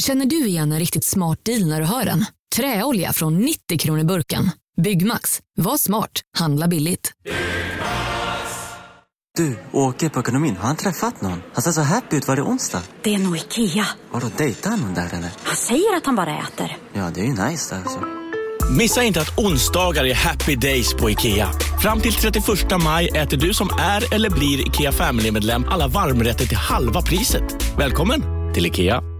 Känner du igen en riktigt smart deal när du hör den? Träolja från 90 kronor burken. Byggmax. Var smart. Handla billigt. Du, åker på ekonomin. Har han träffat någon? Han ser så happy ut. Var det onsdag? Det är nog Ikea. Har du dejtat någon där eller? Han säger att han bara äter. Ja, det är ju nice där alltså. Missa inte att onsdagar är happy days på IKEA. Fram till 31 maj äter du som är eller blir IKEA Family-medlem alla varmrätter till halva priset. Välkommen till IKEA.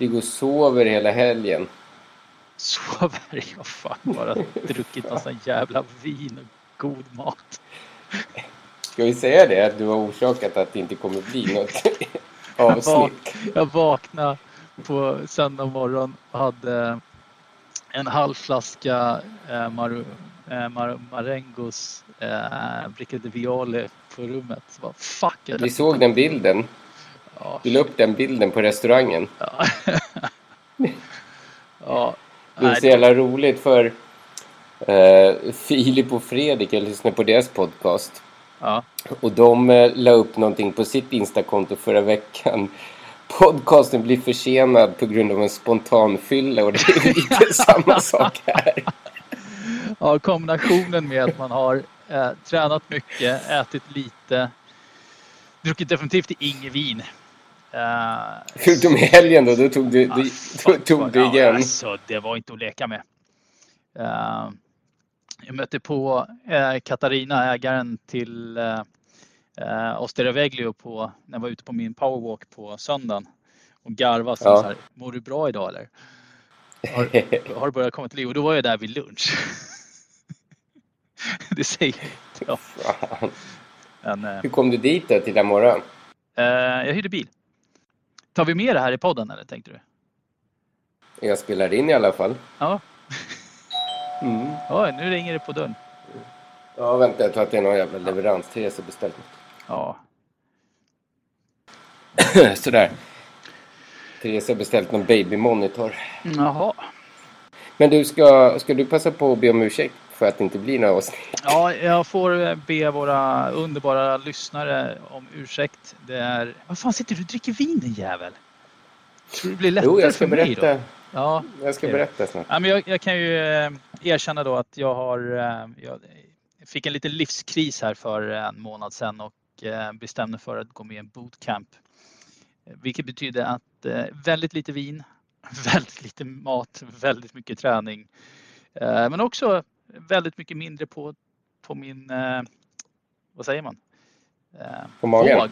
Ligger och sover hela helgen. Sover? Jag fan bara druckit massa jävla vin och god mat. Ska vi säga det? Att du har orsakat att det inte kommer bli något avsnitt? jag vaknade på söndag morgon och hade en halv flaska eh, Mar eh, Mar Marengos eh, Viole på rummet. Så bara, fuck, jag Vi såg den bilden. Ja. Du la upp den bilden på restaurangen. Ja. ja. Det är så jävla roligt för eh, Filip och Fredrik, jag lyssnade på deras podcast. Ja. Och de eh, la upp någonting på sitt Instakonto förra veckan. Podcasten blir försenad på grund av en spontan fylla och det är lite samma sak här. Ja, kombinationen med att man har eh, tränat mycket, ätit lite, druckit definitivt inget vin. Eh, Förutom i helgen då, då tog du, ah, du, tog du igen. Alltså, det var inte att leka med. Eh, jag mötte på eh, Katarina, ägaren till eh, eh, Osteria Veglio på, när jag var ute på min powerwalk på söndagen. Och garvade så, Ja. så här, mår du bra idag eller? Har, har du börjat komma till liv? Och då var jag där vid lunch. det säger jag. Men, Hur kom du dit då till morgon? eh, jag hyrde bil. Tar vi med det här i podden eller tänkte du? Jag spelar in i alla fall. Ja, Mm. Oj, nu ringer det på dörren. Ja, vänta, jag tror att det är någon jävla leverans. Therese har beställt Ja, något. Sådär. Therese har beställt någon babymonitor. jaha. Men du, ska, ska du passa på att be om ursäkt för att det inte blir några avsnitt? Ja, jag får eh, be våra underbara lyssnare om ursäkt. Det är... Vad fan sitter du och dricker vin din jävel? Tror du det blir lättare Jo, jag ska för mig då? berätta. Ja, Jag ska berätta snart. Ja, men jag, jag kan ju eh, erkänna då att jag har eh, jag fick en liten livskris här för en månad sedan och bestämde för att gå med i en bootcamp. Vilket betyder att väldigt lite vin, väldigt lite mat, väldigt mycket träning. Men också väldigt mycket mindre på, på min, eh, vad säger man? Eh, På magen? Våg.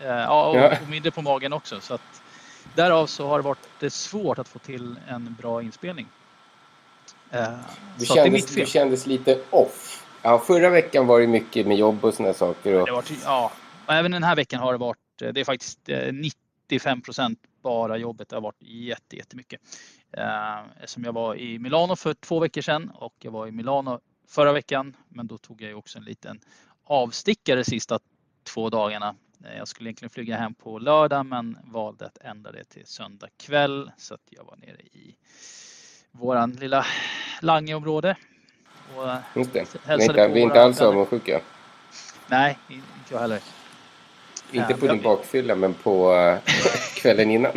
Eh, Ja, och, Ja. och mindre på magen också. Så att därav så har det varit svårt att få till en bra inspelning. Du kändes, du kändes lite off. Ja, förra veckan var det mycket med jobb och såna saker. Och, Det varit, ja, även den här veckan har det varit, det är faktiskt eh, 95 procent bara jobbet. Det har varit jätte, jättemycket. Eh, Eftersom jag var i Milano för två veckor sedan och jag var i Milano förra veckan. Men då tog jag ju också en liten avstickare sista två dagarna. Eh, Jag skulle egentligen flyga hem på lördag men valde att ändra det till söndag kväll. Så att jag var nere i våran lilla Langeområde. Och eh, just det. Vi är inte, vi är inte alls avundsjuka. Nej, inte jag heller. Inte på din bakfylla, men på äh, kvällen innan.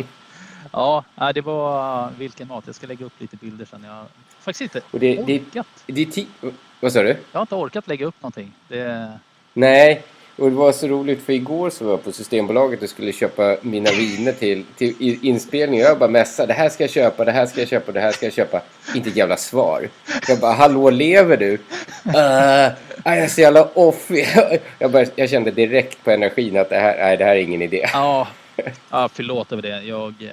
Ja, det var vilken mat. Jag ska lägga upp lite bilder sen. Jag har faktiskt inte Och det, det, orkat. det ti- Vad sa du? Jag har inte orkat lägga upp någonting. Det... Nej, och det var så roligt för igår så var jag på Systembolaget och skulle köpa mina viner till, till i- inspelningen. Jag bara messade, det här ska jag köpa, det här ska jag köpa, det här ska jag köpa. Inte ett jävla svar. Jag bara, hallå lever du? Uh, jag är så jävla off. Jag, bara, jag kände direkt på energin att det här, nej, det här är ingen idé. Ja, ja, förlåt över det. Jag, eh,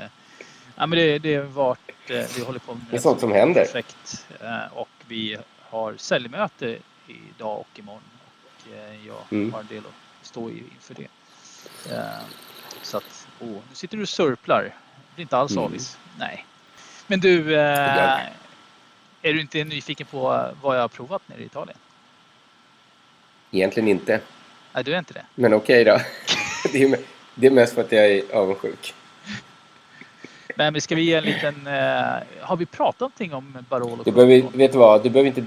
ja, men det, det har varit, eh, vi håller på med Det är sånt som händer. projekt eh, och vi har säljmöte idag och imorgon. Och jag Mm. har en del att stå i inför det. Så att, åh, nu sitter du och surplar. Det blir inte alls Mm. avis. Nej. Men du, är du inte nyfiken på vad jag har provat nere i Italien? Egentligen inte. Nej, du är inte det? Men okej då. det, är, det är mest för att jag är avundsjuk. Nej, men ska vi ge en liten... Eh, har vi pratat någonting om Barolo? Du behöver, vet du vad? Du behöver inte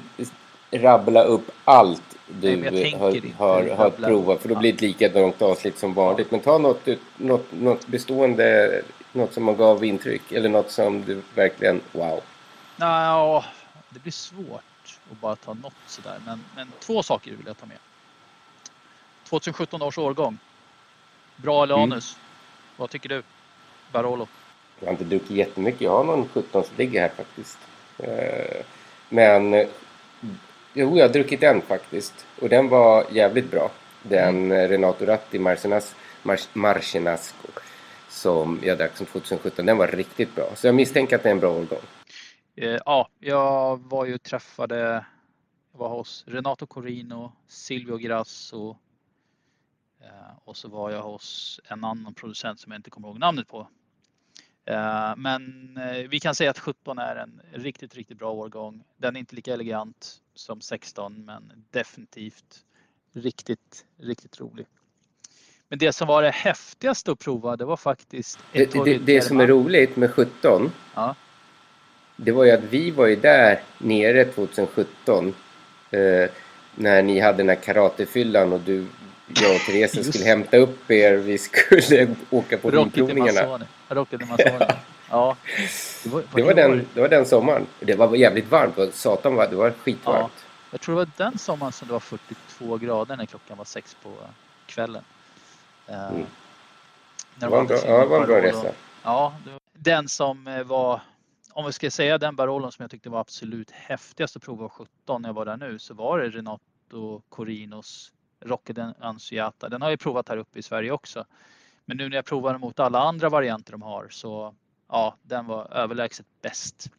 rabbla upp allt du Nej, har, har, har provat. För då blir det ett likadant avsnitt som vanligt. Men ta något, något, något bestående, något som man gav intryck. Eller något som du verkligen, wow. Ja, det blir svårt att bara ta något sådär. Men, men två saker vill jag ta med. 2017 års årgång. Bra eller Mm. anus? Vad tycker du? Barolo? Jag har inte druckit jättemycket. Jag har någon 17 som ligger här faktiskt. Eh, Men jo, jag har druckit en faktiskt. Och den var jävligt bra. Den eh, Renato Ratti Marcinas, Mar- Marcinasco som jag drack som 2017. Den var riktigt bra. Så jag misstänker att det är en bra årgång. Eh, ja, jag var ju träffade, jag var hos Renato Corino, Silvio Grasso och så var jag hos en annan producent som jag inte kommer ihåg namnet på. Eh, Men eh, vi kan säga att 17 är en riktigt, riktigt bra årgång. Den är inte lika elegant som 16 men definitivt riktigt, riktigt rolig. Men det som var det häftigaste att prova det var faktiskt Det, det, det som är roligt med 17 Ja. det var ju att vi var ju där nere 2017 eh, när ni hade den här karatefyllan och du, jag och Therese Just skulle hämta upp er. Vi skulle åka på vinprovningarna. Rocket i Mazzoni. Ja. Det var, Det var, den, det var den sommaren. Det var jävligt varmt. Satan var, det var skitvarmt. Jag tror det var den sommaren som det var 42 grader när klockan var sex på kvällen. Eh, Mm. när Det var en bra, ja, det var en bra resa. Ja, den som eh, var, om vi ska säga den Barolon som jag tyckte var absolut häftigast att prova 17 när jag var där nu så var det Renato Corinos Rocket Ansiata. Den har jag provat här uppe i Sverige också. Men nu när jag provar den mot alla andra varianter de har så ja, den var överlägset bäst.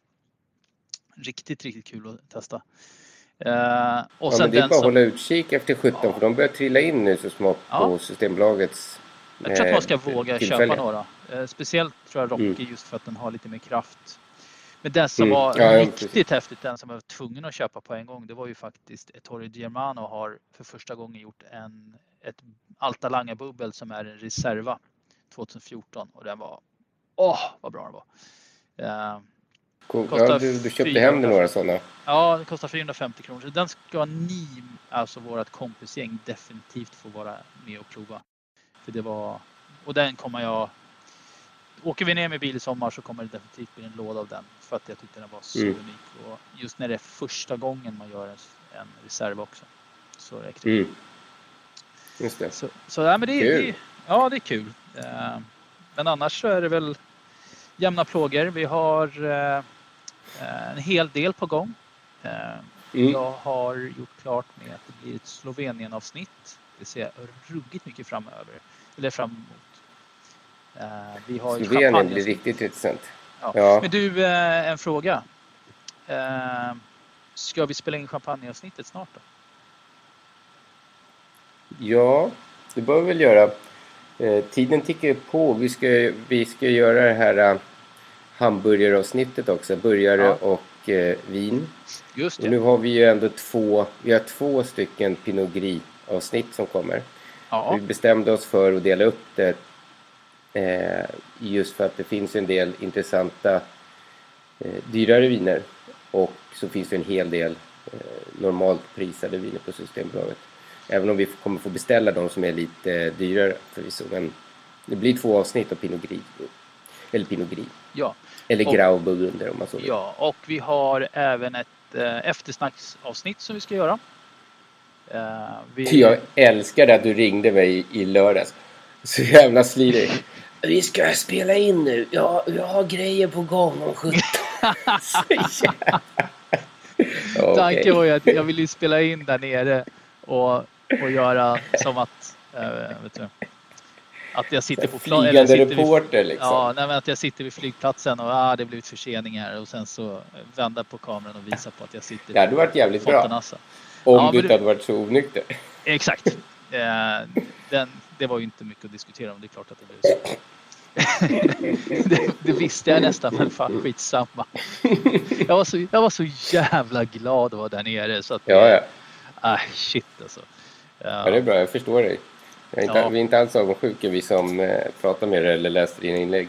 Riktigt, riktigt kul att testa. Eh, och Ja, men det är bara som, hålla utkik efter 17 Ja. för de börjar trilla in nu så smått Ja. på Systembolagets jag tror att man ska eh, våga tillfälle. köpa några. Eh, speciellt tror jag Rocky Mm. just för att den har lite mer kraft. Men den som Mm. var Ja, riktigt precis. häftigt, den som jag var tvungen att köpa på en gång, det var ju faktiskt Ettore Germano har för första gången gjort en, ett Alta bubbel som är en reserva 2014 och den var, åh vad bra den var. Eh, Cool. Ja, du, du köpte 400. hem dig några sådana. Ja, den kostar 450 kronor. Så den ska ni, alltså vårt kompisgäng, definitivt få vara med och prova. För det var, och den kommer jag, åker vi ner med bil i sommar så kommer det definitivt bli en låda av den. För att jag tyckte den var så Mm. unik. Och just när det är första gången man gör en, en reserv också. Så räcker det. Mm. Just det. Så, så ja, men det, Kul. det, ja, det är kul. Eh, Men annars så är det väl jämna plågor. Vi har eh, en hel del på gång. Eh, Mm. Jag har gjort klart med att det blir ett Slovenien-avsnitt. Det ser jag ruggigt mycket framöver. Eller fram emot. Eh, Vi har Slovenien blir champagneavsnitt. riktigt intressant. Ja. Ja. Men du, eh, en fråga. Eh, Ska vi spela in champagneavsnittet snart då? Ja, det bör vi väl göra. Tiden tickar på. Vi ska, vi ska göra det här hamburgeravsnittet också. Burgare Ja. och eh, vin. Just Och det. nu har vi ju ändå två, vi har två stycken Pinot Gris avsnitt som kommer. Ja, Vi bestämde oss för att dela upp det just för att det finns en del intressanta eh, dyrare viner och så finns det en hel del eh, normalt prisade viner på Systembolaget. Även om vi kommer få beställa de som är lite dyrare förvisso. Men det blir två avsnitt av Pinot Gris. Eller Pinot Gris. ja. Eller Och- Grau Burgunder om man så vill. Ja, och vi har även ett eh, eftersnacksavsnitt som vi ska göra. Eh, vi, Jag älskar att du ringde mig i lördags. Så jävla slirig. Vi ska spela in nu. Ja, jag har grejer på gång om 17. Så jävla- Okej. Tanken var ju att jag ville ju spela in där nere och, och göra som att, vet du, att jag sitter på plan, Flygande sitter reporter vid, liksom. Ja, nej, men att jag sitter vid flygplatsen och ah, det blivit förseningar och sen så vända på kameran och visa på att jag sitter Det hade varit jävligt bra. Om Ja, du inte hade varit så onykter. Exakt. Eh, den, det var ju inte mycket att diskutera om. Det är klart att det blev så. det, det visste jag nästan, men fan skitsamma. Jag var så, jag var så jävla glad att vara där nere. Så att, Ja, ja. Ah, shit alltså. Ja, det är bra. Jag förstår dig. Jag är inte, Ja. Vi är inte alls avundsjuka vi som eh, pratar med dig eller läser dina inlägg.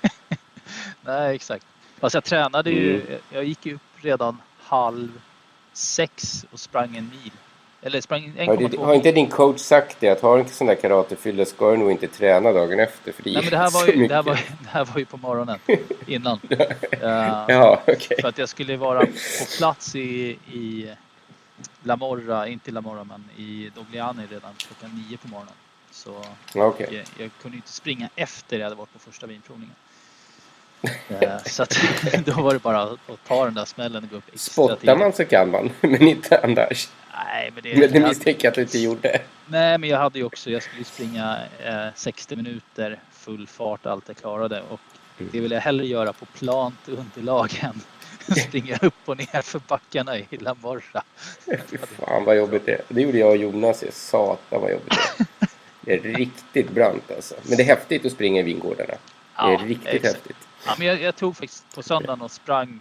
Nej, exakt. Fast jag tränade ju. Mm. Jag gick upp redan halv sex och sprang en mil. Eller sprang Har, 1,2 det, har inte din coach sagt det? Att har du inte sån där karatefylla ska du nog inte träna dagen efter. För det Nej, men det här, var ju, det, här var, det här var ju på morgonen innan. Eh, Ja, okej. För att jag skulle vara på plats i, i La Morra, inte i La Morra men i Dogliani redan klockan nio på morgonen. Så okej. jag, jag kunde inte springa efter jag hade varit på första vinprovningen. Eh, så att, då var det bara att ta den där smällen och gå upp extra Spottar man så kan man, men inte annars. Nej, men det, det misstänker jag att du inte gjorde. Nej, men jag hade ju också, jag skulle springa eh, 60 minuter full fart, allt jag klarade. Och det vill jag hellre göra på plant underlag än springa upp och ner för backarna i La Morra. Fan vad jobbigt det är. Det gjorde jag och Jonas. Jag satan vad jobbigt det är. Det är riktigt brant alltså. Men det är häftigt att springa i vingårdarna. Det är Ja, riktigt exakt. häftigt. Ja, men jag, jag tog faktiskt på söndagen och sprang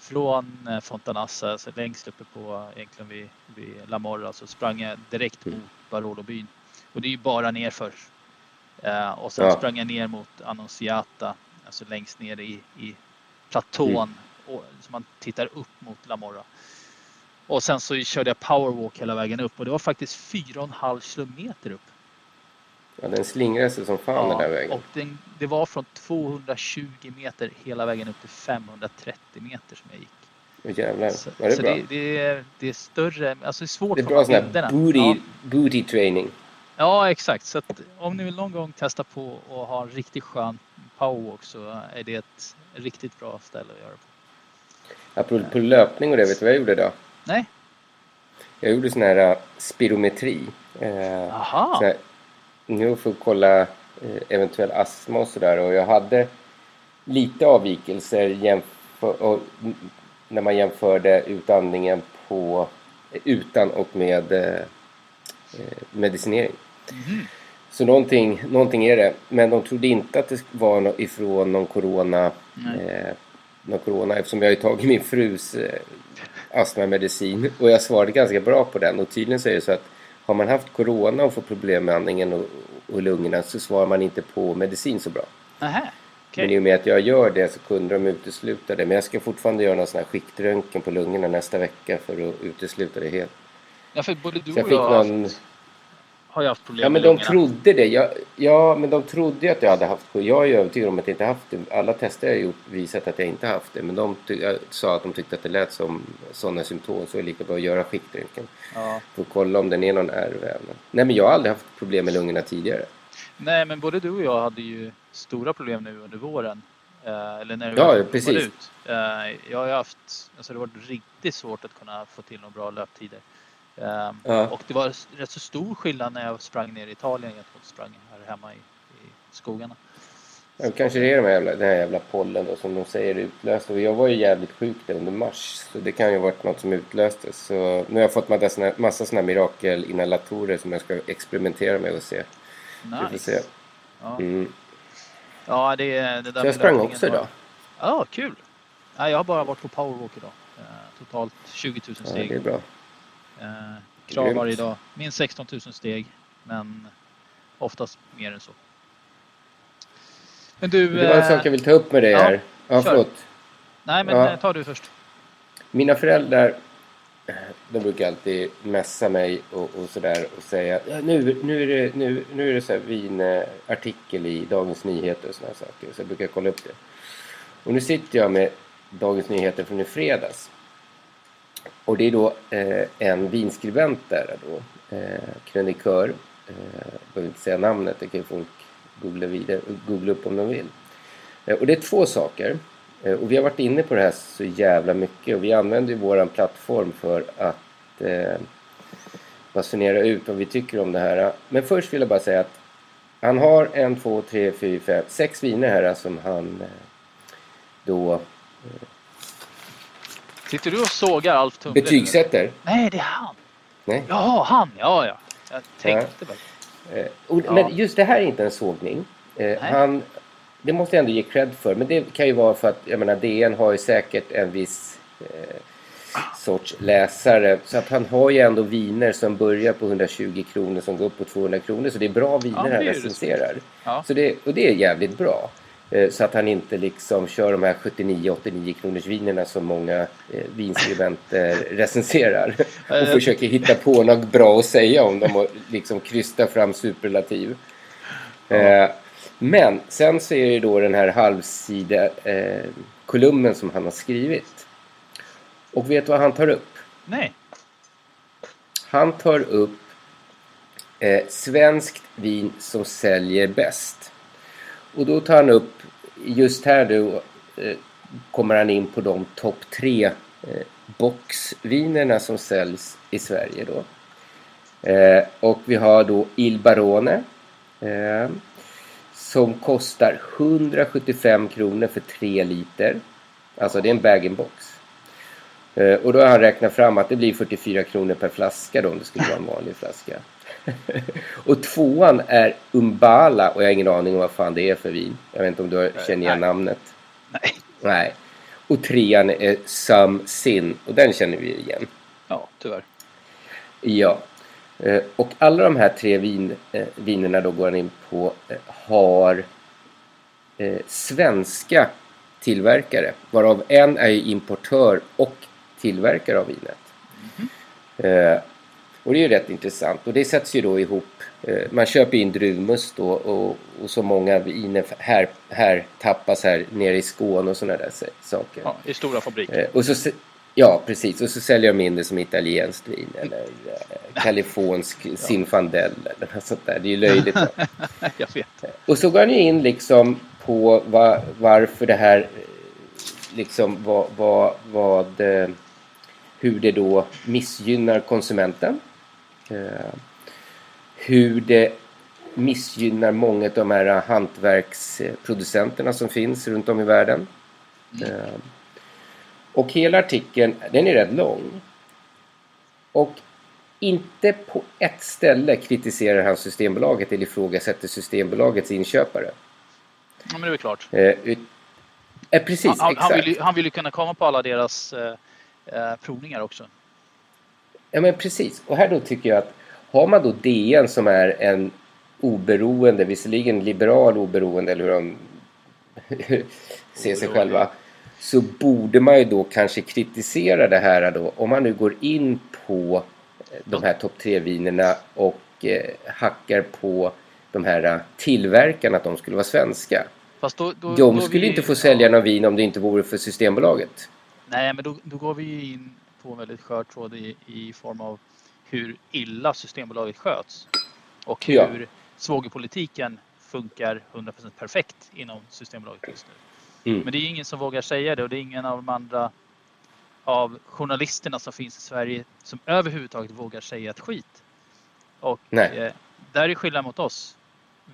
från eh, Fontanassa, alltså längst uppe på egentligen vid, vid La Morra, så sprang jag direkt Mm. mot Barolo-byn. Och det är ju bara nerför. Eh, och sen Ja. sprang jag ner mot Annunziata, alltså längst ner i, i platån. Mm. Och, så man tittar upp mot La Morra. Och sen så körde jag powerwalk hela vägen upp och det var faktiskt 4,5 kilometer upp. Ja, den slingrar sig som fan den där vägen. och den, det var från 220 meter hela vägen upp till 530 meter som jag gick. Åh, jävlar. Så, Ja, det så bra. det, det, är, det är större, alltså det är svårt Det är bra sån här booty, Ja, booty training. ja, exakt. Så att om ni vill någon gång testa på att ha en riktigt skön powerwalk så är det ett riktigt bra ställe att göra på. Apropå löpning och det, vet du vad jag gjorde då? Nej? Jag gjorde sån här äh, spirometri. Eh, Aha! sån här, nu får jag kolla eh, eventuell astma och sådär. Och jag hade lite avvikelser jämför, mm, när man jämförde utandningen på, utan och med eh, eh, medicinering. Mhm. Så någonting, någonting är det. Men de trodde inte att det var ifrån någon corona, eh, någon corona eftersom jag har tagit min frus eh, astmamedicin och jag svarade ganska bra på den. Och tydligen så är det så att har man haft corona och får problem med andningen och, och lungorna så svarar man inte på medicin så bra. Nähä, okej. Men i och med att jag gör det så kunde de utesluta det. Men jag ska fortfarande göra någon sån här skiktröntgen på lungorna nästa vecka för att utesluta det helt. Ja, för både du jag och jag har någon... haft, har ju haft problem Ja men med de trodde det. Jag, ja men de trodde att jag hade haft det. Jag är övertygad om att jag inte haft det. Alla tester jag gjort visat att jag inte haft det. Men de jag sa att de tyckte att det lät som sådana symptom. Så är det lika bra att göra skiktröntgen. Ja. För att kolla om den är någon ärrväv. Nej men jag har aldrig haft problem med lungorna tidigare. Nej, men både du och jag hade ju stora problem nu under våren. Eh, eller när Ja, precis. ut. Eh, jag har haft, alltså det har varit riktigt svårt att kunna få till några bra löptider. Eh, Ja. Och det var rätt så stor skillnad när jag sprang ner i Italien gentemot sprang här hemma i, i skogarna. Ja, kanske det är de här jävla, den här jävla pollen då som de säger utlöste. Jag var ju jävligt sjuk där under mars. Så det kan ju ha varit något som utlöstes. Så nu har jag fått massa massa såna mirakelinhalatorer som jag ska experimentera med och se. Vi får se. Nice. Ja, Mm. ja det, det där Så jag sprang också idag. Ja, kul. Ja, jag har bara varit på powerwalk idag. Eh, totalt 20 000 Ja, steg. det är bra. Eh, krav varje dag. Minst 16 000 steg. Men oftast mer än så. Men du... Det var en eh, sak jag vill ta upp med dig ja, här. Ja, kör. förlåt. Nej, men Ja. eh, ta du först. Mina föräldrar, eh, de brukar alltid messa mig och, och sådär och säga ja, nu, nu är det, nu, nu är det så här vinartikel i Dagens Nyheter och sådana saker. Så jag brukar kolla upp det. Och nu sitter jag med Dagens Nyheter från i fredags. Och det är då eh, en vinskribent där då, eh, krönikör. Eh, behöver inte säga namnet, det kan ju folk googla, vidare, googla upp om de vill. Eh, och det är två saker. Eh, och vi har varit inne på det här så jävla mycket och vi använder ju våran plattform för att eh, basunera ut vad vi tycker om det här. Men först vill jag bara säga att han har en, två, tre, fyra, fem, sex viner här som han eh, då eh, Sitter du och sågar Alf Tumble? betygsätter. Nej, det är han. Nej. Jaha, han. Ja, ja. Jag tänkte bara. Eh, och, Ja. Men just det här är inte en sågning. Eh, han, det måste jag ändå ge cred för. Men det kan ju vara för att jag menar, DN har ju säkert en viss eh, sorts läsare. Så att han har ju ändå viner som börjar på 120 kronor som går upp på 200 kronor. Så det är bra viner Ja, han recenserar. Ja. Så det, och det är jävligt bra. Eh, Så att han inte liksom kör de här 79-89 kronors vinerna som många eh, vinskribenter recenserar. Och Eh. försöker hitta på något bra att säga om dem och liksom krysta fram superlativ. Eh, men sen så är det då den här halvsida kolumnen som han har skrivit. Och vet du vad han tar upp? Nej. Han tar upp eh, svenskt vin som säljer bäst. Och då tar han upp, just här då, eh, kommer han in på de topp tre eh, boxvinerna som säljs i Sverige då. Eh, och vi har då Il Barone. Eh, som kostar 175 kronor för 3 liter. Alltså det är en bag-in-box. Eh, och då har han räknat fram att det blir 44 kronor per flaska då om det skulle vara en vanlig flaska. och tvåan är Umbala och jag har ingen aning om vad fan det är för vin. Jag vet inte om du känner igen namnet? Nej. Nej. Och trean är Some Sin och den känner vi igen. Ja, tyvärr. Ja. Eh, Och alla de här tre vin, eh, vinerna då går han in på eh, har svenska tillverkare. Varav en är importör och tillverkare av vinet. Eh, och det är ju rätt intressant. Och det sätts ju då ihop. Eh, man köper in druvmust då och, och så många viner här, här tappas här nere i Skåne och sådana där sa- saker. Ja, I stora fabriker. Eh, och så, ja, precis. Och så säljer de in det som italienskt vin eller eh, kalifornisk Zinfandel eller något sånt där. Det är ju löjligt. Jag vet. Och så går han ju in liksom på va, varför det här, liksom vad, vad, vad, hur det då missgynnar konsumenten. Eh, hur det missgynnar många av de här hantverksproducenterna som finns runt om i världen. Eh, och hela artikeln, den är rätt lång. Och inte på ett ställe kritiserar han Systembolaget eller ifrågasätter Systembolagets inköpare. Ja, men det är klart. Eh, ut- eh, precis, Han, han, exakt. han, vill ju, han vill ju kunna komma på alla deras eh, provningar också. Ja men precis. Och här då tycker jag att har man då DN som är en oberoende, visserligen liberal oberoende eller hur de ser sig själva. Så borde man ju då kanske kritisera det här då. Om man nu går in på eh, de här topp tre vinerna och eh, hackar på de här eh, tillverkarna att de skulle vara svenska. Då, då, De skulle vi, inte få sälja någon vin om det inte vore för Systembolaget. Nej, men då, då går vi ju in på en väldigt skör tråd i, i form av hur illa Systembolaget sköts. Och hur Ja. svågerpolitiken funkar 100% perfekt inom Systembolaget just nu. Mm. Men det är ingen som vågar säga det och det är ingen av de andra av journalisterna som finns i Sverige som överhuvudtaget vågar säga ett skit. Och eh, där är skillnad mot oss.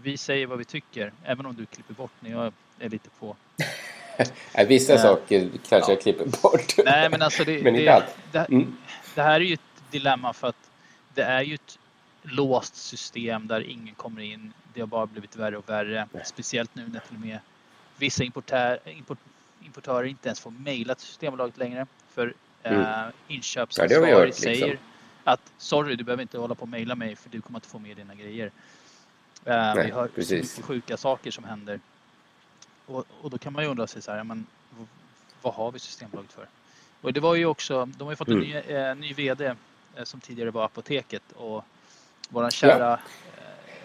Vi säger vad vi tycker, även om du klipper bort när jag är lite på. Nej, vissa Eh, saker kanske ja. jag klipper bort. Nej, men alltså det, Men det, allt. det, Mm. det här är ju ett dilemma för att det är ju ett låst system där ingen kommer in. Det har bara blivit värre och värre. Speciellt nu när till och med vissa importär, import, importörer inte ens får mejla till Systembolaget längre. För Mm. eh, Ja, det har vi inköpsansvarig hört, liksom. säger att sorry, du behöver inte hålla på och mejla mig för du kommer inte få med dina grejer. Eh, Nej, vi har så precis. mycket sjuka saker som händer. Och, och då kan man ju undra sig så här, ja, men vad har vi Systembolaget för? Och det var ju också, de har ju fått en Mm. ny, eh, ny VD eh, som tidigare var Apoteket och våran kära...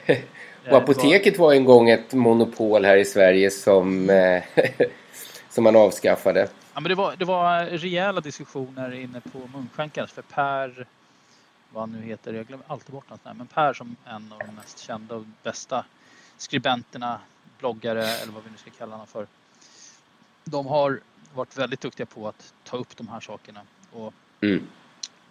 eh, Och apoteket var en gång ett monopol här i Sverige som, eh, som man avskaffade. Ja, men det, var, det var rejäla diskussioner inne på Munkskänkarnas för Per, vad han nu heter, jag glömmer alltid bort hans namn, men Per som en av de mest kända och bästa skribenterna, bloggare eller vad vi nu ska kalla honom för. De har varit väldigt duktiga på att ta upp de här sakerna och Mm.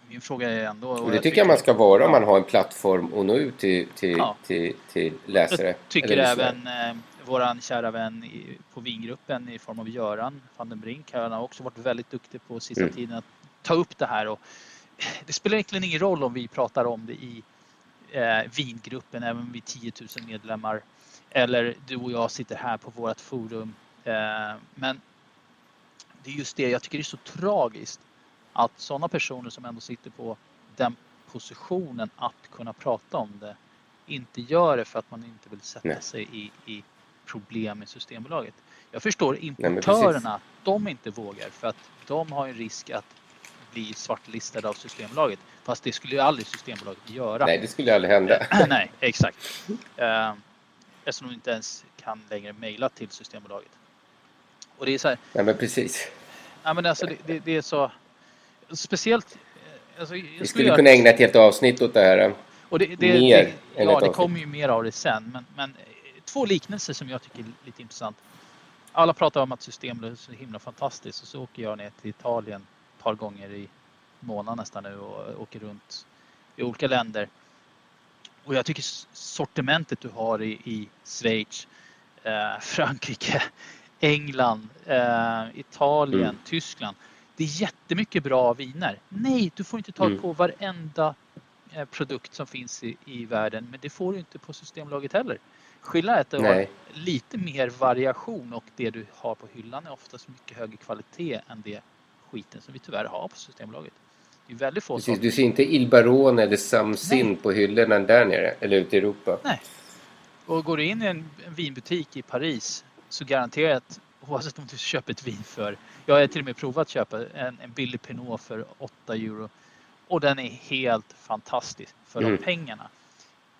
min fråga är ändå... Och det tycker jag man ska vara om man har en plattform och nå ut till, till, Ja. till, till läsare. Jag tycker även eh, våran kära vän i, på vingruppen i form av Göran van den Brink. Han har också varit väldigt duktig på sista Mm. tiden att ta upp det här. Och det spelar egentligen ingen roll om vi pratar om det i eh, vingruppen, även vid 10 000 medlemmar. Eller du och jag sitter här på vårt forum. Eh, men det är just det, jag tycker det är så tragiskt att sådana personer som ändå sitter på den positionen att kunna prata om det inte gör det för att man inte vill sätta Nej. sig i, i problem med Systembolaget. Jag förstår importörerna, att de inte vågar för att de har en risk att bli svartlistade av Systembolaget. Fast det skulle ju aldrig Systembolaget göra. Nej, det skulle aldrig hända. Nej, exakt. Eftersom de inte ens kan längre mejla till Systembolaget. Och det är så här, Nej, men precis. ja, men alltså det, det, det är så speciellt. eh, Alltså, Vi skulle kunna ägna ett helt avsnitt åt det här. och det, det, mer det, ja, det kommer ju mer av det sen. Men, men eh, två liknelser som jag tycker är lite intressant. Alla pratar om att systemet är så himla fantastiskt och så åker jag ner till Italien ett par gånger i månaden nästan nu och åker runt i olika länder. Och jag tycker sortimentet du har i, i Schweiz, eh, Frankrike, England, eh, Italien, Mm. Tyskland. Det är jättemycket bra viner. Nej, du får inte ta Mm. på varenda eh, produkt som finns i, i världen, men det får du inte på Systembolaget heller. Skillnaden är att du har lite mer variation och det du har på hyllan är oftast mycket högre kvalitet än det skiten som vi tyvärr har på Systembolaget. Är väldigt få Precis, du ser inte Il Barone eller Samsin Nej. på hyllorna där nere, eller ute i Europa. Nej. Och går du in i en vinbutik i Paris så garanterar jag att oavsett om du köper ett vin för, jag har till och med provat att köpa en, en billig Pinot för 8 euro och den är helt fantastisk för Mm. de pengarna.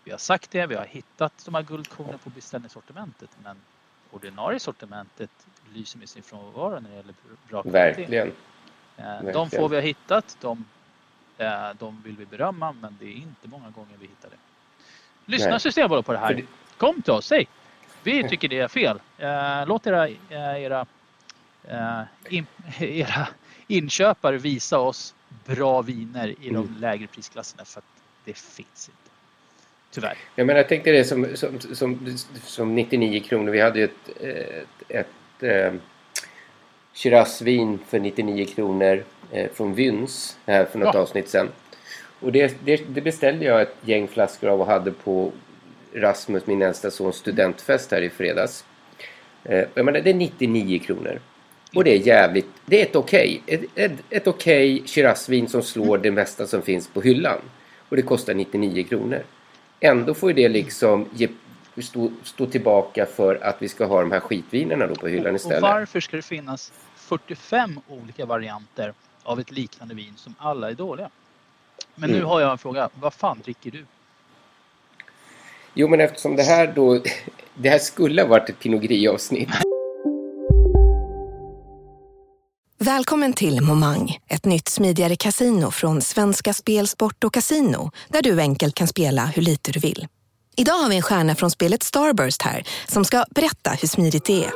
Vi har sagt det, vi har hittat de här guldkornen på beställningssortimentet men ordinarie sortimentet lyser med sin frånvaro när det gäller bra kvalitet. Verkligen. Eh, verkligen. De få vi har hittat, de, de vill vi berömma men det är inte många gånger vi hittar det. Lyssna Nej. Systembolaget på det här. Kom till oss, säg! Vi tycker det är fel. Eh, Låt era, eh, era, eh, era inköpare visa oss bra viner i de Mm. lägre prisklasserna för att det finns inte. Tyvärr. Jag menar, jag tänkte det som, som, som, som 99 kronor. Vi hade ju ett, ett, ett eh, Shiraz-vin för 99 kronor eh, från Vyns här för något Ja. avsnitt sedan. Och det, det, det beställde jag ett gäng flaskor av och hade på Rasmus, min äldsta sons studentfest här i fredags. Eh, jag menar, det är 99 kronor. Och det är jävligt, det är ett okej. Ett, ett, ett okej Shiraz-vin som slår det mesta som finns på hyllan. Och det kostar 99 kronor. Ändå får ju det liksom ge, stå, stå tillbaka för att vi ska ha de här skitvinerna då på hyllan Och istället. varför ska det finnas 45 olika varianter av ett liknande vin som alla är dåliga? Men nu Mm. har jag en fråga. Vad fan dricker du? Jo, men eftersom det här då... Det här skulle ha varit ett Pinot Gris-avsnitt. Välkommen till Momang, ett nytt smidigare casino från Svenska Spel, Sport och Casino där du enkelt kan spela hur lite du vill. Idag har vi en stjärna från spelet Starburst här som ska berätta hur smidigt det är.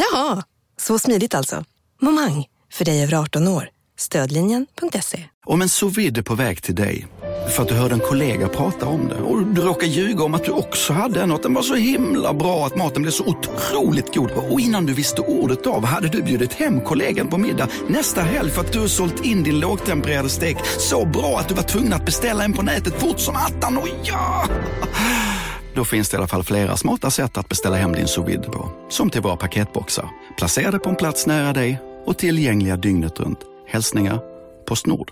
Jaha, så smidigt alltså. Momang, för dig över 18 år. Stödlinjen.se. Om en sous vide är på väg till dig för att du hörde en kollega prata om det och du råkade ljuga om att du också hade en och att den var så himla bra att maten blev så otroligt god och innan du visste ordet av hade du bjudit hem kollegan på middag nästa helg för att du sålt in din lågtempererade stek så bra att du var tvungen att beställa en på nätet fort som attan. Och ja! Då finns det i alla fall flera smarta sätt att beställa hem din sous vide på. Som till våra paketboxar, placerade på en plats nära dig och tillgängliga dygnet runt. Hälsningar Postnord.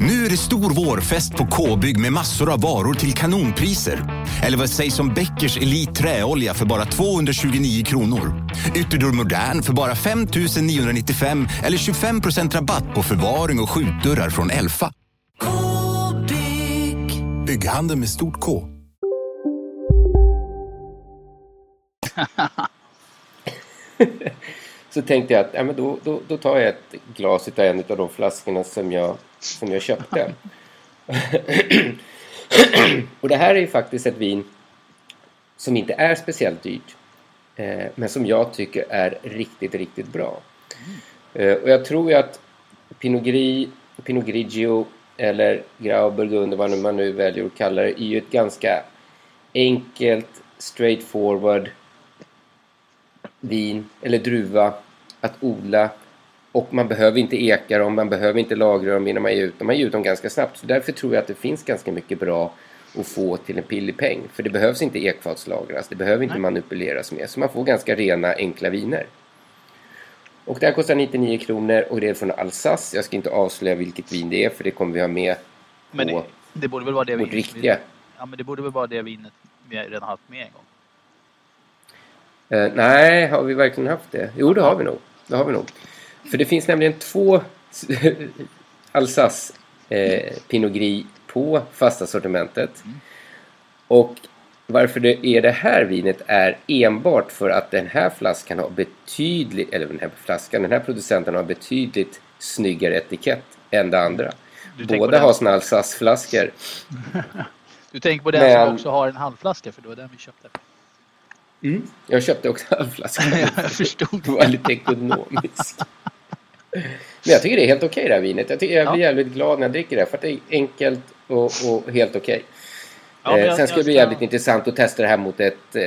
Nu är det stor vårfest på K-bygg med massor av varor till kanonpriser. Eller vad sägs om Bäckers Elite Träolja för bara 229 kronor? Ytterdörr Modern för bara 5 995 eller 25% rabatt på förvaring och skjutdörrar från Elfa. K-bygg. Bygghandeln med stort K. Så tänkte jag att ja, men då, då, då tar jag ett glas av en av de flaskorna som jag, som jag köpte. och det här är ju faktiskt ett vin som inte är speciellt dyrt. Eh, men som jag tycker är riktigt, riktigt bra. Eh, och jag tror ju att Pinot Gris, Pinot Grigio eller Grauburgunder, vad man nu väljer att kalla det, är ju ett ganska enkelt, straightforward vin eller druva att odla. Och man behöver inte eka dem, man behöver inte lagra dem innan man ger ut dem. Man ger ut dem ganska snabbt. Så därför tror jag att det finns ganska mycket bra att få till en pillig peng. För det behövs inte ekfatslagras, det behöver inte manipuleras med. Så man får ganska rena, enkla viner. Och det här kostar 99 kronor och det är från Alsace. Jag ska inte avslöja vilket vin det är för det kommer vi ha med Men på det, det borde väl vara det vårt riktiga. Ja, men det borde väl vara det vinet vi redan haft med en gång. Eh, nej, har vi verkligen haft det? Jo, det har vi nog. Det har vi nog. För det finns nämligen två Alsace eh, Pinot Gris på fasta sortimentet. Och varför det är det här vinet är enbart för att den här flaskan har betydligt, eller den här flaskan, den här producenten har betydligt snyggare etikett än det andra. Båda har såna Alsace-flaskor. Du tänker på den Men- som också har en halvflaska för det var den vi köpte. Mm. Jag köpte också halvflaskan. jag förstod. Det var lite ekonomiskt. Men jag tycker det är helt okej det här vinet. Jag, tycker, jag blir jävligt glad när jag dricker det för att det är enkelt och, och helt okej. Ja, men eh, sen ska det bli ska- jävligt intressant att testa det här mot ett eh,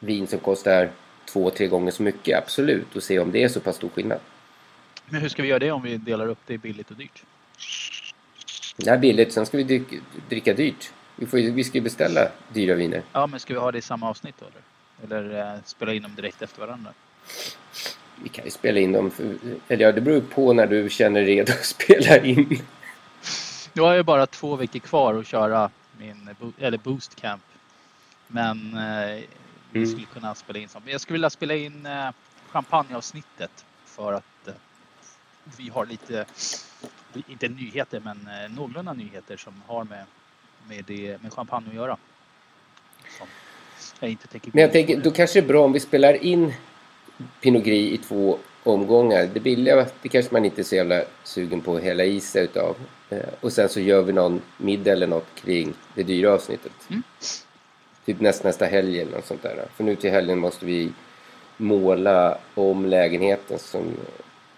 vin som kostar två, tre gånger så mycket. Absolut. Och se om det är så pass stor skillnad. Men hur ska vi göra det om vi delar upp det billigt och dyrt? Det här är billigt. Sen ska vi dricka dyrt. Vi, får, vi ska ju beställa dyra viner. Ja, men ska vi ha det i samma avsnitt då eller? Eller eh, spela in dem direkt efter varandra? Vi kan ju spela in dem. För, eller ja, det beror på när du känner dig redo att spela in. Nu har jag bara två veckor kvar att köra min eller boost camp. Men eh, vi Mm. skulle kunna spela in som. Jag skulle vilja spela in eh, champagneavsnittet för att eh, vi har lite, inte nyheter men eh, någorlunda nyheter som har med, med, det, med champagne att göra. Som jag inte tänker Men jag tänker, då kanske det är bra om vi spelar in Pinot Gris i två omgångar. Det billiga, det kanske man inte är så jävla sugen på att hälla i sig utav. Eh, Och sen så gör vi någon middag eller något kring det dyra avsnittet. Mm. Typ näst, nästa helg eller något sånt där. För nu till helgen måste vi måla om lägenheten som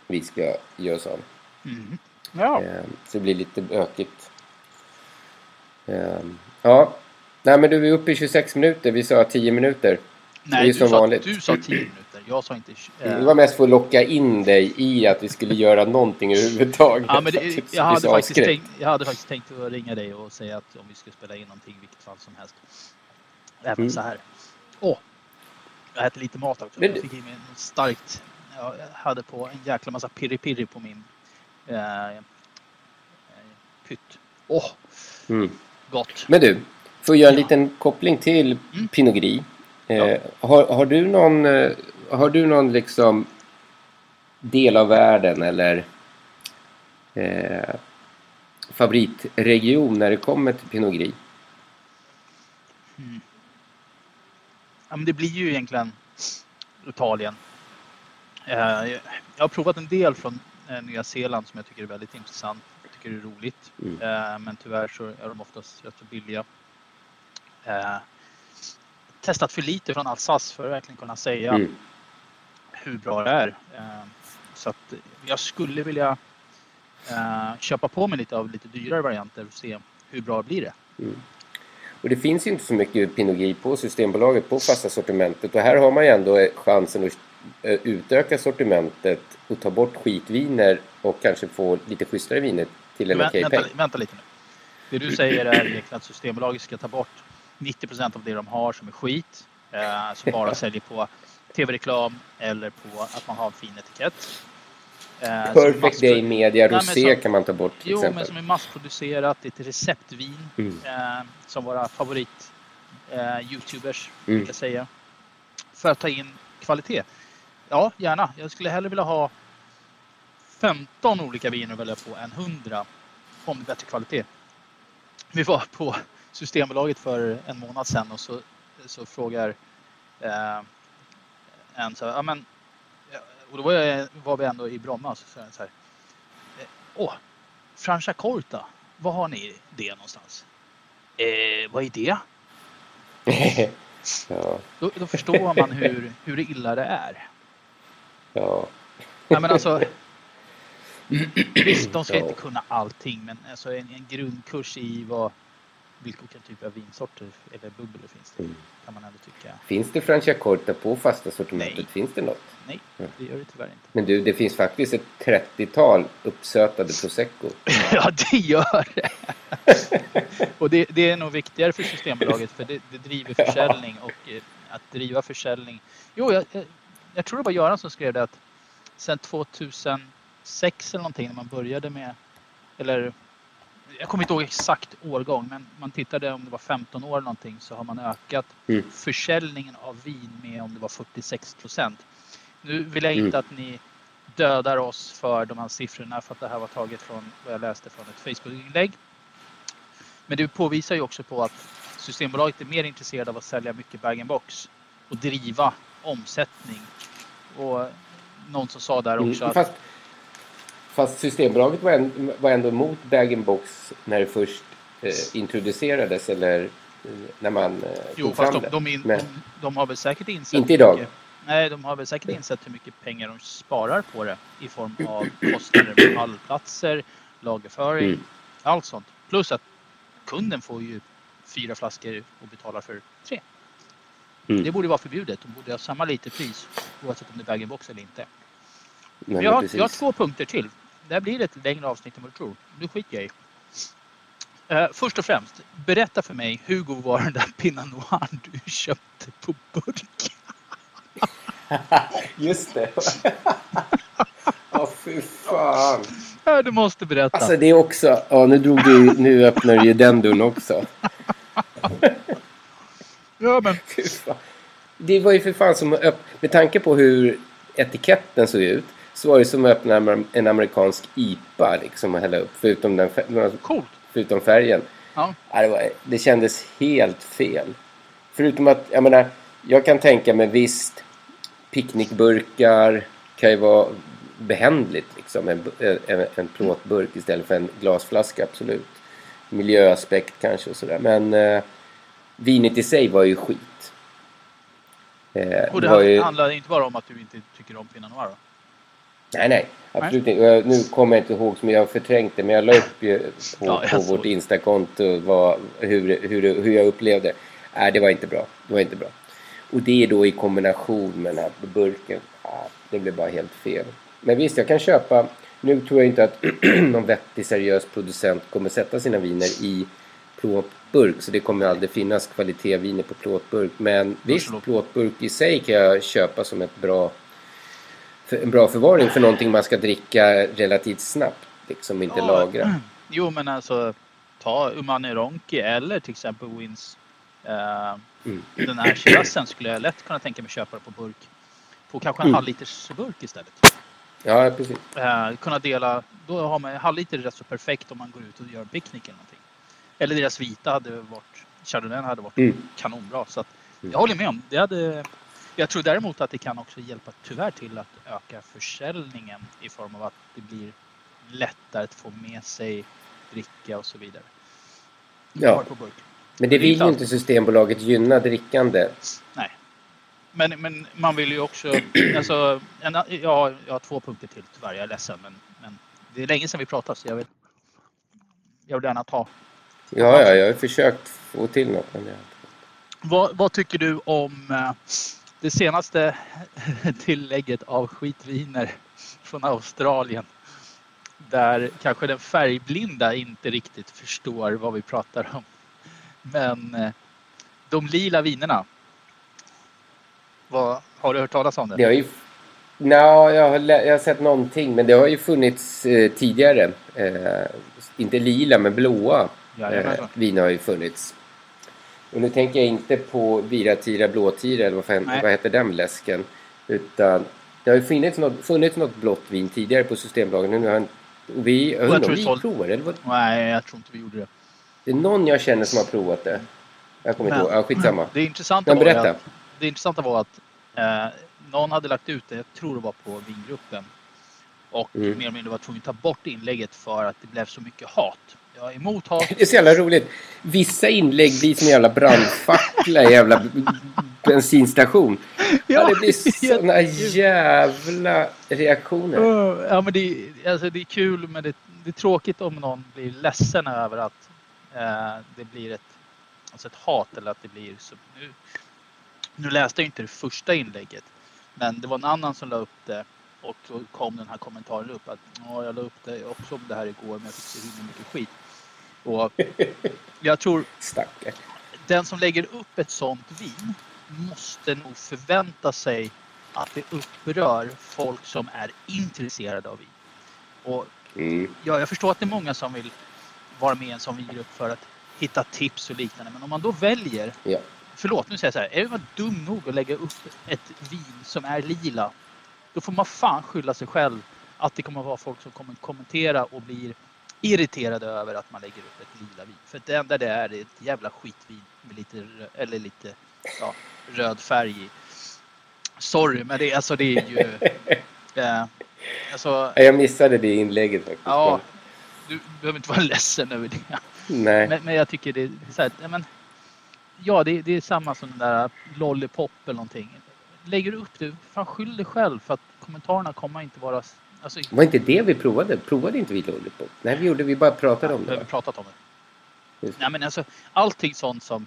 vi ska göra oss av. Mm. Ja. Eh, Så det blir lite bökigt. Eh, Ja, nej men du är uppe i 26 minuter. Vi sa 10 minuter. det är Nej, ju du som sa, vanligt. du sa 10 minuter. Jag sa inte... eh, Det var mest för att locka in dig i att vi skulle göra någonting överhuvudtaget. Ja, men det, jag, hade faktiskt tänkt, jag hade faktiskt tänkt att ringa dig och säga att om vi skulle spela in någonting i vilket fall som helst. Även Mm. så här. Åh! Jag äter lite mat också. Men- Jag fick i mig något starkt. Jag hade på en jäkla massa pirri-pirri på min eh, pytt. Åh! Mm. Gott! Men du, för att göra en liten koppling till Mm. Pinot Gris. Eh, har, har du någon, eh, har du någon liksom del av världen eller eh, favoritregion när det kommer till Pinot Gris? Mm. Ja, men det blir ju egentligen Italien. Eh, Jag har provat en del från eh, Nya Zeeland som jag tycker är väldigt intressant. Tycker är roligt. Mm. Eh, Men tyvärr så är de oftast rätt så billiga. Eh, Testat för lite från Alsace för att verkligen kunna säga Mm. hur bra det är. Eh, Så att jag skulle vilja eh, köpa på mig lite av lite dyrare varianter och se hur bra blir det. Mm. Och det finns ju inte så mycket Pinot på Systembolaget på fasta sortimentet. Och här har man ju ändå eh, chansen att eh, utöka sortimentet och ta bort skitviner och kanske få lite schysstare viner till en Men, okej vänta, peng. vänta lite nu. Det du säger är egentligen att Systembolaget ska ta bort 90% av det de har som är skit. Eh, som bara säljer på tv-reklam eller på att man har en fin etikett. Eh, Perfect Day Media Nej, Rosé som- kan man ta bort till Jo, exempel. men som är massproducerat. Det är ett receptvin. Mm. Eh, som våra favorit eh, Youtubers Mm. brukar säga. För att ta in kvalitet. Ja, gärna. Jag skulle hellre vilja ha 15 olika viner att välja på än 100 om bättre kvalitet. Vi var på Systembolaget för en månad sedan och så, så frågar eh, en så här, ja men, och då var, jag, var vi ändå i Bromma så sa så här, eh, åh, Franciacorta, var har ni det någonstans? Eh, vad är det? ja, Då, då förstår man hur, hur illa det är. ja. Nej, men alltså, Visst, de ska Ja. inte kunna allting, men alltså en, en grundkurs i vad, vilka typer av vinsorter eller bubbel det finns det, Mm. kan man ändå tycka. Finns det Franciacorta på fasta sortimentet? Nej. Finns det något? Nej, det gör det tyvärr inte. Men du, det finns faktiskt ett 30-tal uppsötade prosecco. Ja, det gör det. och det, det är nog viktigare för Systembolaget för det, det driver försäljning och eh, att driva försäljning. Jo, jag, jag, jag tror det var Göran som skrev det att sedan 2006 eller någonting när man började med, eller jag kommer inte ihåg exakt årgång, men man tittade om det var 15 år eller någonting så har man ökat Mm. försäljningen av vin med om det var 46 procent. Nu vill jag inte Mm. att ni dödar oss för de här siffrorna för att det här var taget från vad jag läste från ett Facebook-inlägg. Men det påvisar ju också på att Systembolaget är mer intresserade av att sälja mycket bag-in-box och driva omsättning. Och någon som sa där också Mm, att fast, fast Systembolaget var, en, var ändå emot bag-in-box när det först eh, introducerades eller eh, när man eh, Jo, tog fram de, det. de, in, Men- de, de har väl säkert insett... Inte idag. Mycket, nej, de har väl säkert insett hur mycket pengar de sparar på det i form av kostnader för hallplatser, lagerföring, Mm. allt sånt. Plus att kunden får ju fyra flaskor och betalar för tre. Mm. Det borde vara förbjudet. De borde ha samma literpris oavsett om det är bag-in-box eller inte. Men jag, har, jag har två punkter till. Det här blir ett längre avsnitt än vad du tror. Nu skiter jag i. Eh, först och främst, berätta för mig hur god var den där Pinot Noir du köpte på burk? Just det. Ja, fy fan. Ja, du måste berätta. Alltså det är också... Ja, nu drog du... Nu öppnar du ju den dörren också. ja, men... Det var ju för fan som att öpp... Med tanke på hur etiketten såg ut så var det som att öppna en- amerikansk IPA liksom och hälla upp. Förutom, den, Coolt. förutom färgen. Ja. Det, var, det kändes helt fel. Förutom att, jag menar, jag kan tänka mig visst, picknickburkar kan ju vara behändligt liksom. En, en, en plåtburk istället för en glasflaska, absolut. Miljöaspekt kanske och sådär. Men eh, vinet i sig var ju skit. Eh, Och det ju, handlar inte bara om att du inte tycker om Pinot Noir? Då. Nej, nej. Absolut inte. Och jag- Nu kommer jag inte ihåg som jag har förträngt det. Men jag la upp ju på, Ja, på vårt. Instakonto vad, hur, hur, hur jag upplevde. Nej, det var inte bra. Det var inte bra. Och det är då i kombination med den här burken. Ja, det blev bara helt fel. Men visst, jag kan köpa. Nu tror jag inte att någon vettig seriös producent kommer sätta sina viner i plåtburk. Så det kommer aldrig finnas kvaliteteviner på plåtburk. Men visst, plåtburk i sig kan jag köpa som ett bra, en bra förvaring för någonting man ska dricka relativt snabbt. Liksom inte Ja. lagra. Jo, men alltså ta Umani Ronki eller till exempel Wins. Eh, Mm. Den här chirassen skulle jag lätt kunna tänka mig köpa på burk. På kanske en Mm. halvliters burk istället. Ja, precis. Eh, kunna dela, då har man halvliter rätt så perfekt om man går ut och gör en picknick eller någonting. Eller deras vita hade varit, Chardonnay hade varit Mm. kanonbra. Så att Mm. jag håller med om, det hade, jag tror däremot att det kan också hjälpa tyvärr till att öka försäljningen i form av att det blir lättare att få med sig dricka och så vidare. Ja. Men det vill ju inte Systembolaget gynna drickande. Nej. Men, men man vill ju också... Alltså, en, jag, har, jag har två punkter till tyvärr. Jag är ledsen. Men, men det är länge sedan vi pratade så jag vill, jag vill gärna ta. Ja, ja, jag har försökt få till något. Men jag... Vad, vad tycker du om eh, det senaste tillägget av skitviner från Australien? Där kanske den färgblinda inte riktigt förstår vad vi pratar om. Men eh, de lila vinerna. Vad, har du hört talas om det? Det har ju... Nå, jag, har jag har sett någonting, men det har ju funnits eh, tidigare. Eh, inte lila, men blåa eh, viner har ju funnits. Och nu tänker jag inte på Viratira, Blåtira eller vad, fan, Nej. vad heter den läsken. Utan det har ju funnits något, funnits något blått vin tidigare på Systembolaget. Nu har en, vi, jag undrar om vi provar eller vad? Nej, jag tror inte vi gjorde det. Det är någon jag känner som har provat det. Jag kommer inte ihåg. Ja, skitsamma. Det intressanta Men var, att, det intressanta var att eh, någon hade lagt ut det, jag tror det var på vingruppen. Och Mm. mer eller mindre var tvungen att ta bort inlägget för att det blev så mycket hat Jag är emot hat. Det är så jävla roligt. Vissa inlägg blir som en jävla brandfackla i jävla bensinstation. Ja, det blir såna jävla reaktioner. Ja, men det, är- alltså, det är kul, men det, det är tråkigt om någon blir ledsen över att eh, det blir ett, alltså ett hat eller att det blir så. Nu, nu läste jag inte det första inlägget, men det var en annan som la upp det och så kom den här kommentaren upp att ja, jag la upp det också om det här igår, men jag fick så himla mycket skit. Och jag tror Stackare. den som lägger upp ett sånt vin måste nog förvänta sig att det upprör folk som är intresserade av vin. Och Mm. ja, jag förstår att det är många som vill vara med i en sån vingrupp för att hitta tips och liknande. Men om man då väljer, Ja. förlåt nu säger jag så här, är man dum nog att lägga upp ett vin som är lila, då får man fan skylla sig själv att det kommer att vara folk som kommer kommentera och blir irriterade över att man lägger upp ett lila vin. För det enda det är är ett jävla skitvin med lite, eller lite ja, röd färg i. Sorry, men det, alltså, det är ju... Eh, alltså, Ja, Jag missade det inlägget faktiskt. Ja, du behöver inte vara ledsen över det. Nej. Men, men jag tycker det är så här, ja, men, ja det, det är samma som den där Lollipop eller någonting. Lägger du upp det, fan skyll dig själv för att kommentarerna kommer inte vara... Alltså, Var inte det vi provade? Provade inte vi Lollipop? Nej, vi gjorde vi bara pratade om vi det. va? pratat om det. Just. Nej men alltså allting sånt som,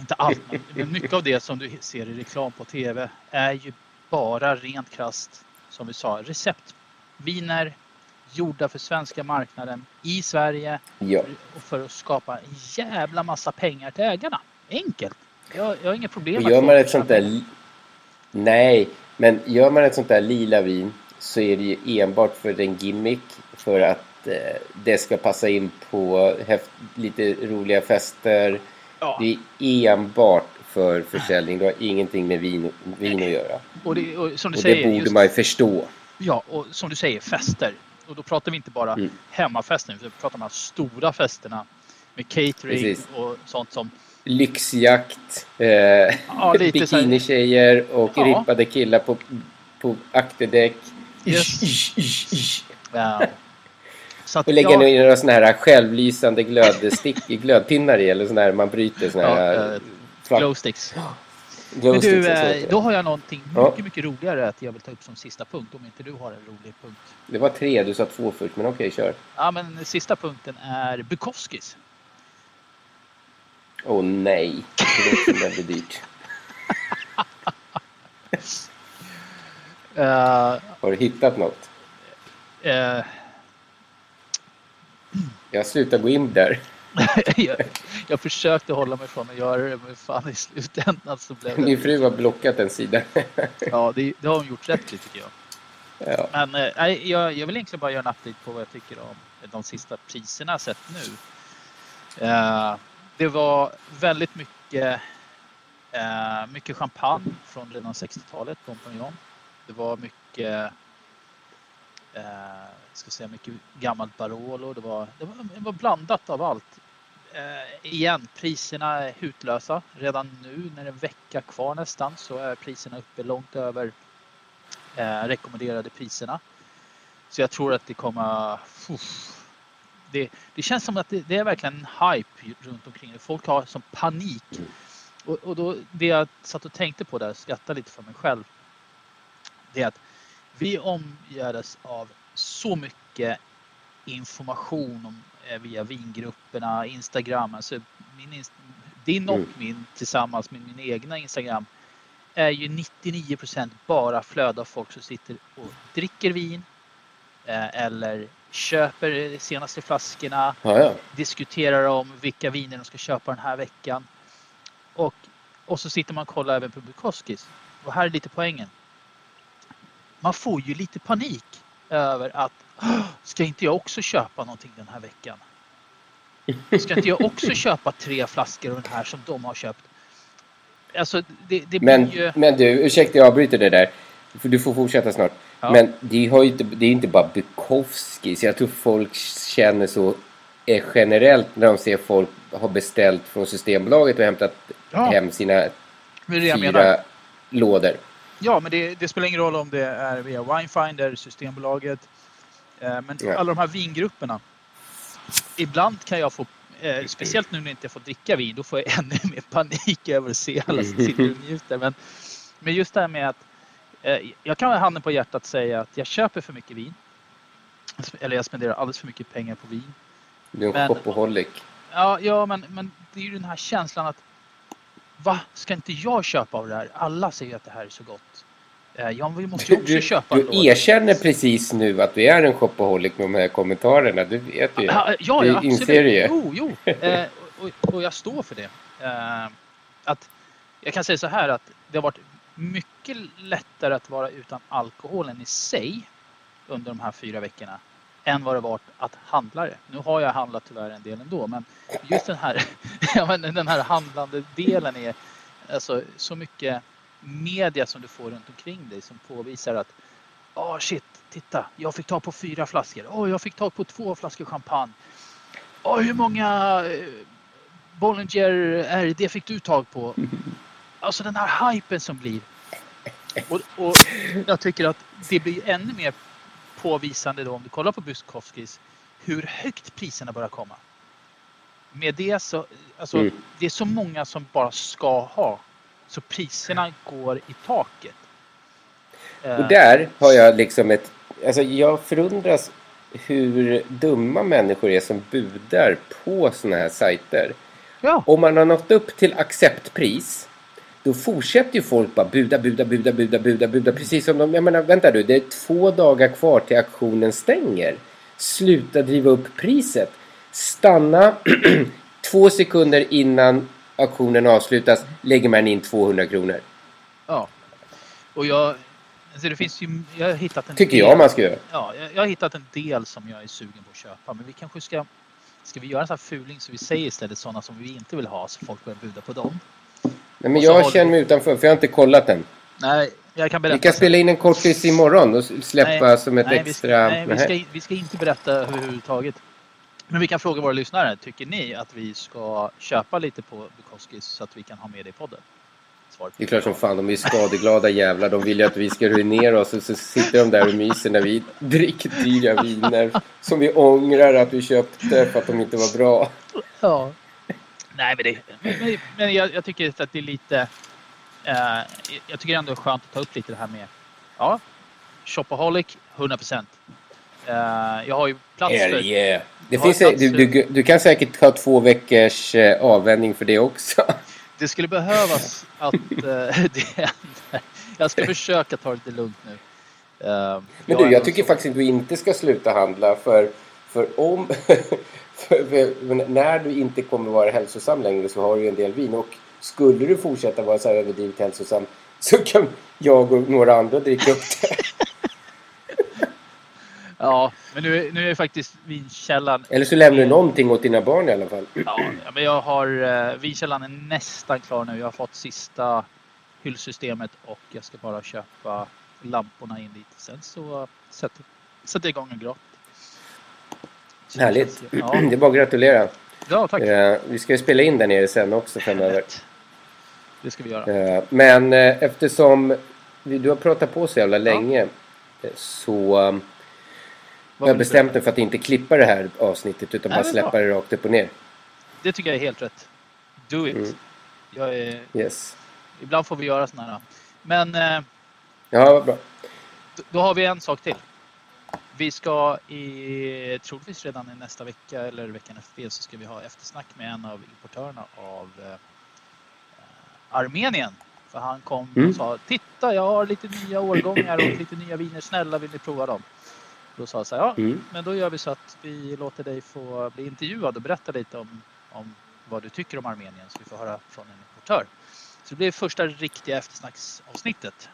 inte allt, men, mycket av det som du ser i reklam på TV är ju bara rent krasst, som vi sa, receptviner gjorda för svenska marknaden i Sverige Ja. och för att skapa en jävla massa pengar till ägarna. Enkelt. Jag, jag har inga problem gör man ett sånt där... Nej, men gör man ett sånt där lila vin så är det ju enbart för en gimmick. För att eh, det ska passa in på häft, lite roliga fester. Ja. Det är enbart för försäljning. Det har ingenting med vin, vin att göra. Och, det, och som du Och säger, det borde just- man ju förstå. Ja, och som du säger, fester. Och då pratar vi inte bara Mm. hemmafesten, utan vi pratar om de här stora festerna med catering Precis. och sånt som... Lyxjakt, eh, här- bikinitjejer och Ja. rippade killar på, på akterdäck. Yes. Ja. Så att, Och lägga ja, ner några sådana här självlysande glödstick, glödpinnar i eller sådana här man bryter sådana Ja, här... eh, flack- glow sticks. glow Men du, eh, då har jag någonting Ja. mycket, mycket roligare att jag vill ta upp som sista punkt, om inte du har en rolig punkt. Det var tre, du sa två först, men okej, kör. Ja, men sista punkten är Bukowskis. Åh nej, det låter dyrt. Eh, Har du hittat något? eh, Jag slutar gå in där. jag, jag försökte hålla mig från att göra det, men fan i slutändan så blev det... Min fru har blockat en sida. Ja, det, det har hon gjort rätt i tycker jag. Ja. Men eh, jag, jag vill egentligen bara göra en update på vad jag tycker om de sista priserna jag sett nu. Eh, det var väldigt mycket, eh, mycket champagne från redan 60-talet, Dom Pérignon. Det var mycket, eh, ska säga, mycket gammalt Barolo. Det var, det var, det var blandat av allt. Eh, igen, priserna är hutlösa. Redan nu när det är en vecka kvar nästan så är priserna uppe långt över eh, rekommenderade priserna. Så jag tror att det kommer... Uff, det, det känns som att det, det är verkligen en hype runt omkring det. Folk har som panik. Och, och då, det jag satt och tänkte på där, skrattade lite för mig själv. Det är att vi omgärdas av så mycket information om, eh, via vingrupperna, Instagram. Alltså min, din och Mm. min tillsammans med min egna Instagram är ju 99% bara flöde av folk som sitter och dricker vin eh, eller köper de senaste flaskorna, Ja, ja. diskuterar om vilka viner de ska köpa den här veckan. Och, och så sitter man och kollar även på Bukowskis. Och här är lite poängen. Man får ju lite panik över att "Åh, ska inte jag också köpa någonting den här veckan? Ska inte jag också köpa tre flaskor av den här som de har köpt? Alltså det, det blir Men, ju... men du, ursäkta jag avbryter det där. Du får fortsätta snart. Ja. Men det, har inte, det är inte bara Bukowski. Så jag tror folk känner så eh, generellt när de ser folk ha beställt från Systembolaget och hämtat Ja. hem sina fyra lådor. Ja, men det, det spelar ingen roll om det är via Winefinder, Systembolaget. Eh, men Ja. alla de här vingrupperna. ibland kan jag få, eh, speciellt nu när jag inte får dricka vin, då får jag ännu mer panik över att se alla som sitter och njuter. Men, men just det här med att eh, jag kan ha handen på hjärtat säga att jag köper för mycket vin. Eller jag spenderar alldeles för mycket pengar på vin. Du är en shopaholic. Ja, ja men, men det är ju den här känslan att va, ska inte jag köpa av det här? Alla säger att det här är så gott. Eh, Ja, vi måste ju också Du, köpa du erkänner precis nu att du är en shopaholic med de här kommentarerna. Du vet ju. Ja, ja, du ja inser ju. absolut. Jo, jo. Eh, och, och jag står för det. Eh, att, jag kan säga så här att det har varit mycket lättare att vara utan alkoholen i sig under de här fyra veckorna än vad det varit att handla det. Nu har jag handlat tyvärr en del ändå men just den här, ja, den här handlande delen är alltså så mycket media som du får runt omkring dig som påvisar att Åh shit, titta, jag fick tag på fyra flaskor. Åh, jag fick tag på två flaskor champagne. Åh, hur många eh, Bollinger RD fick du tag på? Alltså den här hypen som blir. Och, och jag tycker att det blir ännu mer påvisande då om du kollar på Bukowskis hur högt priserna börjar komma. Med det så, alltså Mm. det är så många som bara ska ha. Så priserna går i taket. Eh, Och där har jag liksom ett... Alltså jag förundras hur dumma människor är som budar på såna här sajter. Ja. Om man har nått upp till acceptpris då fortsätter ju folk bara buda, buda, buda, buda, buda, buda. Precis som de... Jag menar, vänta du. Det är två dagar kvar till auktionen stänger. Sluta driva upp priset. Stanna två sekunder innan auktionen avslutas. Lägger man in 200 kronor. Ja. Och jag... Alltså det finns ju... Jag har hittat en Tycker del, jag man ska göra. Ja, jag, har hittat en del som jag är sugen på att köpa. Men vi kanske ska... Ska vi göra en sån här fuling så vi säger istället sådana som vi inte vill ha så folk börjar buda på dem? Nej, men jag känner mig utanför för jag har inte kollat den. Nej, jag kan berätta. Vi kan spela in en kortis imorgon och släppa Nej, som ett nej, vi- extra... Nej, vi ska, vi ska inte berätta överhuvudtaget. Men vi kan fråga våra lyssnare. Tycker ni att vi ska köpa lite på Bukowskis så att vi kan ha med det i podden? Svaret Det är klart som fan, de är skadeglada jävlar. De vill ju att vi ska ruinera oss och så sitter de där och myser när vi dricker dyra viner som vi ångrar att vi köpte för att de inte var bra. Ja. Nej, men, det, men, men jag, jag tycker att det är lite... Eh, jag tycker ändå det är skönt att ta upp lite det här med... Ja, shopaholic, 100 procent. Eh, jag har ju plats för... Hell yeah. Det finns, plats du, för- du, du kan säkert ha två veckors eh, avvänjning för det också. Det skulle behövas att eh, det händer. Jag ska försöka ta det lite lugnt nu. Eh, Men jag du, jag tycker så- faktiskt att du inte ska sluta handla för, för om... när du inte kommer vara hälsosam längre så har du en del vin och skulle du fortsätta vara så här överdrivet hälsosam så kan jag och några andra dricka upp det. Ja, men nu, är- nu är faktiskt vinkällan. Eller så lämnar du någonting åt dina barn i alla fall. Ja, men jag har uh, vinkällan är nästan klar nu. Jag har fått sista hyllsystemet och jag ska bara köpa lamporna in dit. Sen så sätter, sätter jag igång en grott. Härligt. Ja, Det är bara att gratulera. ja tack. Eh, vi ska ju spela in där nere sen också framöver. Det ska vi göra. Eh, men eh, eftersom du har pratat på så jävla länge eh, så har jag du bestämt mig för att inte klippa det här avsnittet utan Nej, bara släppa det rakt upp och ner. Det tycker jag är helt rätt. Do it. Mm. Jag är, Yes. ibland får vi göra sådana här. Men Ja, bra. Då har vi en sak till. Vi ska i, troligtvis redan i nästa vecka eller veckan efter det så ska vi ha eftersnack med en av importörerna av eh, Armenien. För han kom Mm. och sa Titta jag har lite nya årgångar och lite nya viner. Snälla vill ni prova dem? Då sa jag så här, ja Mm. men då gör vi så att vi låter dig få bli intervjuad och berätta lite om, om vad du tycker om Armenien så vi får höra från en importör. Så det blir första riktiga eftersnacksavsnittet.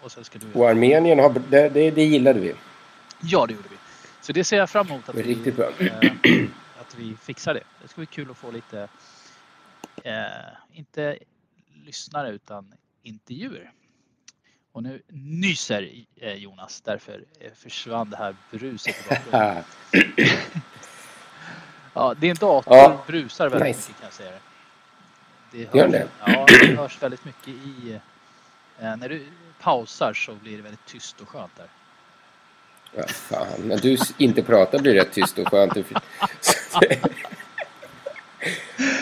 Och sen ska du Och Armenien, har, det, det, det gillade vi. Ja, det gjorde vi. Så det ser jag fram emot att, vi, eh, att vi fixar det. Det ska bli kul att få lite, eh, inte lyssnare utan intervjuer. Och nu nyser eh, Jonas, därför eh, försvann det här bruset. Ja, din dator Ja. brusar väldigt Nice. mycket kan jag säga det. Det Gör det? Ja, det hörs väldigt mycket i... Eh, när du pausar så blir det väldigt tyst och skönt där. Ja, fan. När du inte pratar blir det rätt tyst och skönt.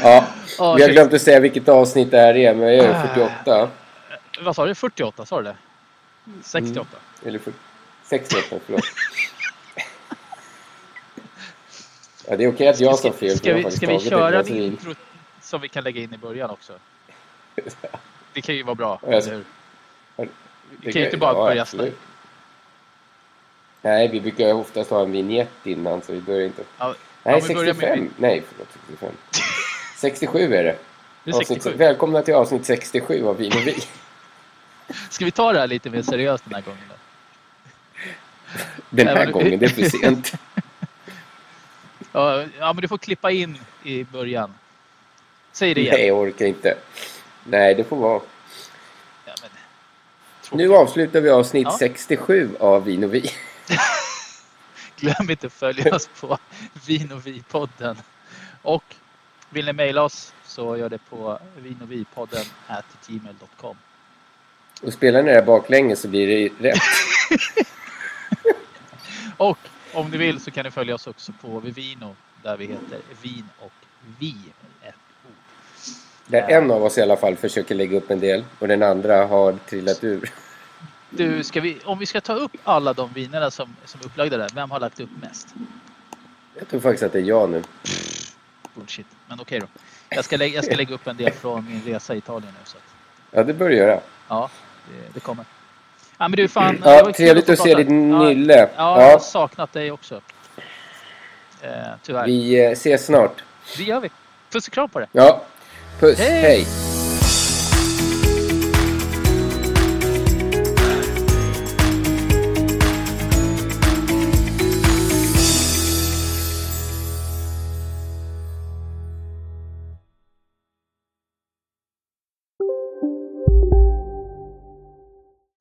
Ja, vi har glömt att säga vilket avsnitt det här är, men jag är 48. Vad sa du? 48? Sa du det? 68? Eller för, 68, förlåt. Ja, det är okej att jag sa fel. Ska vi, ska vi köra vin. intro som vi kan lägga in i början också? Det kan ju vara bra, Ja, eller hur? Vi kan ju inte bara ja, börja absolut. Nej, vi brukar oftast ha en vignett innan, så vi börjar inte. Ja, Nej, ja, vi börjar med- 65. Nej, förlåt. 65. 67 är det. Det är Avsnitt- 67. Välkomna till avsnitt 67 av Vin och Vi. Ska vi ta det här lite mer seriöst den här gången då? Den här Även- gången, det är för sent. Ja, ja, men du får klippa in i början. Säg det igen. Nej, jag orkar inte. Nej, det får vara. Ja, men, Nu avslutar vi avsnitt Ja. 67 av Vin och Vi. glöm inte att följa oss på Vin och Vi-podden. Och vill ni mejla oss så gör det på vinovipodden gmail.com. Och spelar ni det baklänges så blir det rätt. Och om ni vill så kan ni följa oss också på Vivino där vi heter Vin och Vi. Ett ord. Där en av oss i alla fall försöker lägga upp en del och den andra har trillat ur. Du, vi, om vi ska ta upp alla de vinerna som, som är upplagda där, vem har lagt upp mest? Jag tror faktiskt att det är jag nu. Bullshit. Men okej då. Jag ska, lägga, jag ska lägga upp en del från min resa i Italien nu. Så att, Ja, det bör du göra. ja, det, det kommer. Ja, men du, fan, Ja, trevligt få att se ditt nylle. Ja, ja, jag Ja. har saknat dig också. Eh, tyvärr. Vi eh, ses snart. Det gör vi. Puss och kram på det. Ja, puss. Hej. Hej.